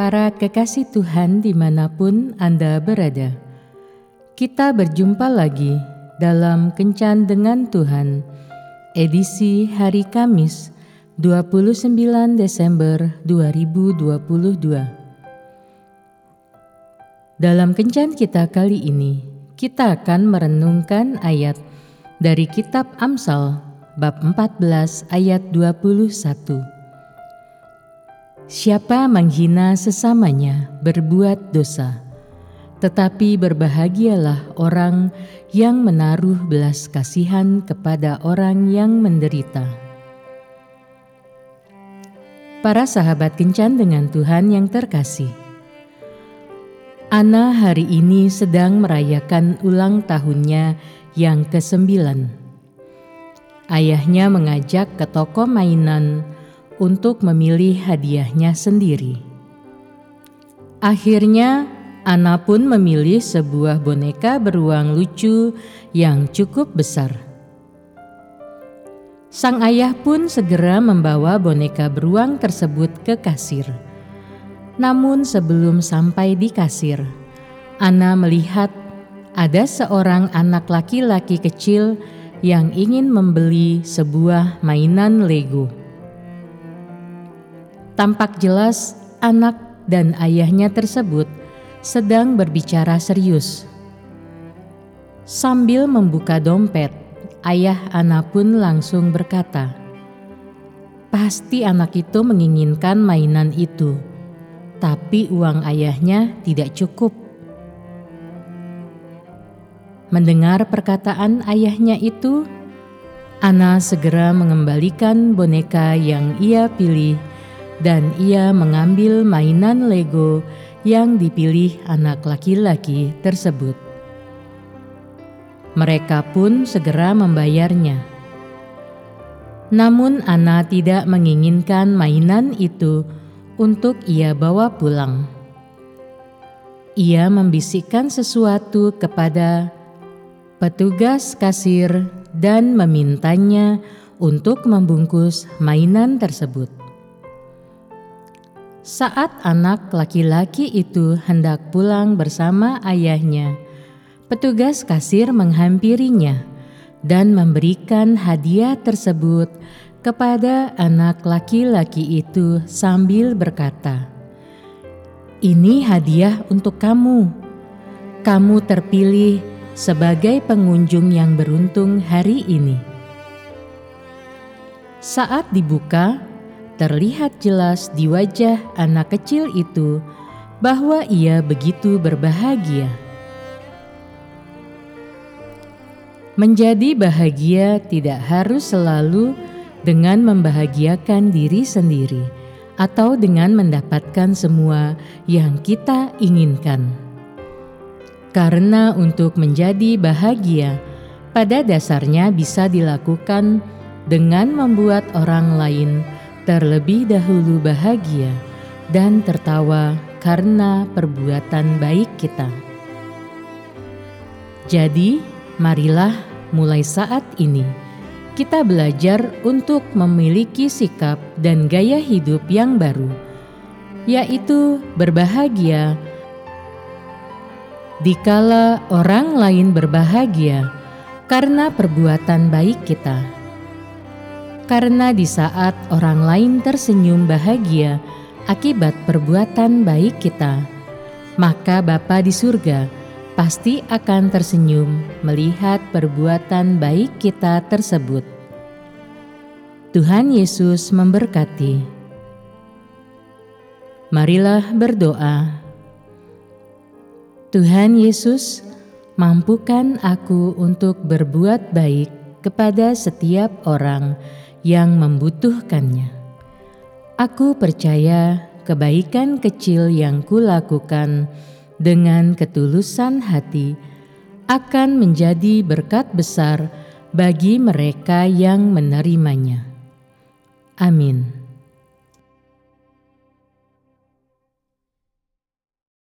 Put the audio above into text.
Para kekasih Tuhan di mana pun Anda berada, kita berjumpa lagi dalam Kencan dengan Tuhan, edisi hari Kamis 29 Desember 2022. Dalam Kencan kita kali ini, kita akan merenungkan ayat dari kitab Amsal bab 14 ayat 21. Siapa menghina sesamanya berbuat dosa, tetapi berbahagialah orang yang menaruh belas kasihan kepada orang yang menderita. Para sahabat kencan dengan Tuhan yang terkasih, Ana hari ini sedang merayakan ulang tahunnya yang kesembilan. Ayahnya mengajak ke toko mainan untuk memilih hadiahnya sendiri. Akhirnya, Ana pun memilih sebuah boneka beruang lucu yang cukup besar. Sang ayah pun segera membawa boneka beruang tersebut ke kasir. Namun, sebelum sampai di kasir, Ana melihat ada seorang anak laki-laki kecil yang ingin membeli sebuah mainan Lego. Tampak jelas anak dan ayahnya tersebut sedang berbicara serius. Sambil membuka dompet, ayah anak pun langsung berkata, "Pasti anak itu menginginkan mainan itu, tapi uang ayahnya tidak cukup." Mendengar perkataan ayahnya itu, Ana segera mengembalikan boneka yang ia pilih dan ia mengambil mainan Lego yang dipilih anak laki-laki tersebut. Mereka pun segera membayarnya. Namun Ana tidak menginginkan mainan itu untuk ia bawa pulang. Ia membisikkan sesuatu kepada petugas kasir dan memintanya untuk membungkus mainan tersebut. Saat anak laki-laki itu hendak pulang bersama ayahnya, petugas kasir menghampirinya dan memberikan hadiah tersebut kepada anak laki-laki itu sambil berkata, "Ini hadiah untuk kamu. Kamu terpilih sebagai pengunjung yang beruntung hari ini." Saat dibuka, terlihat jelas di wajah anak kecil itu bahwa ia begitu berbahagia. Menjadi bahagia tidak harus selalu dengan membahagiakan diri sendiri atau dengan mendapatkan semua yang kita inginkan. Karena untuk menjadi bahagia, pada dasarnya bisa dilakukan dengan membuat orang lain terlebih dahulu bahagia dan tertawa karena perbuatan baik kita. Jadi, marilah mulai saat ini kita belajar untuk memiliki sikap dan gaya hidup yang baru, yaitu berbahagia. Dikala orang lain berbahagia karena perbuatan baik kita karena di saat orang lain tersenyum bahagia akibat perbuatan baik kita, maka Bapa di surga pasti akan tersenyum melihat perbuatan baik kita tersebut. Tuhan Yesus memberkati. Marilah berdoa. Tuhan Yesus, mampukan aku untuk berbuat baik kepada setiap orang yang membutuhkannya. Aku percaya kebaikan kecil yang kulakukan dengan ketulusan hati akan menjadi berkat besar bagi mereka yang menerimanya. Amin.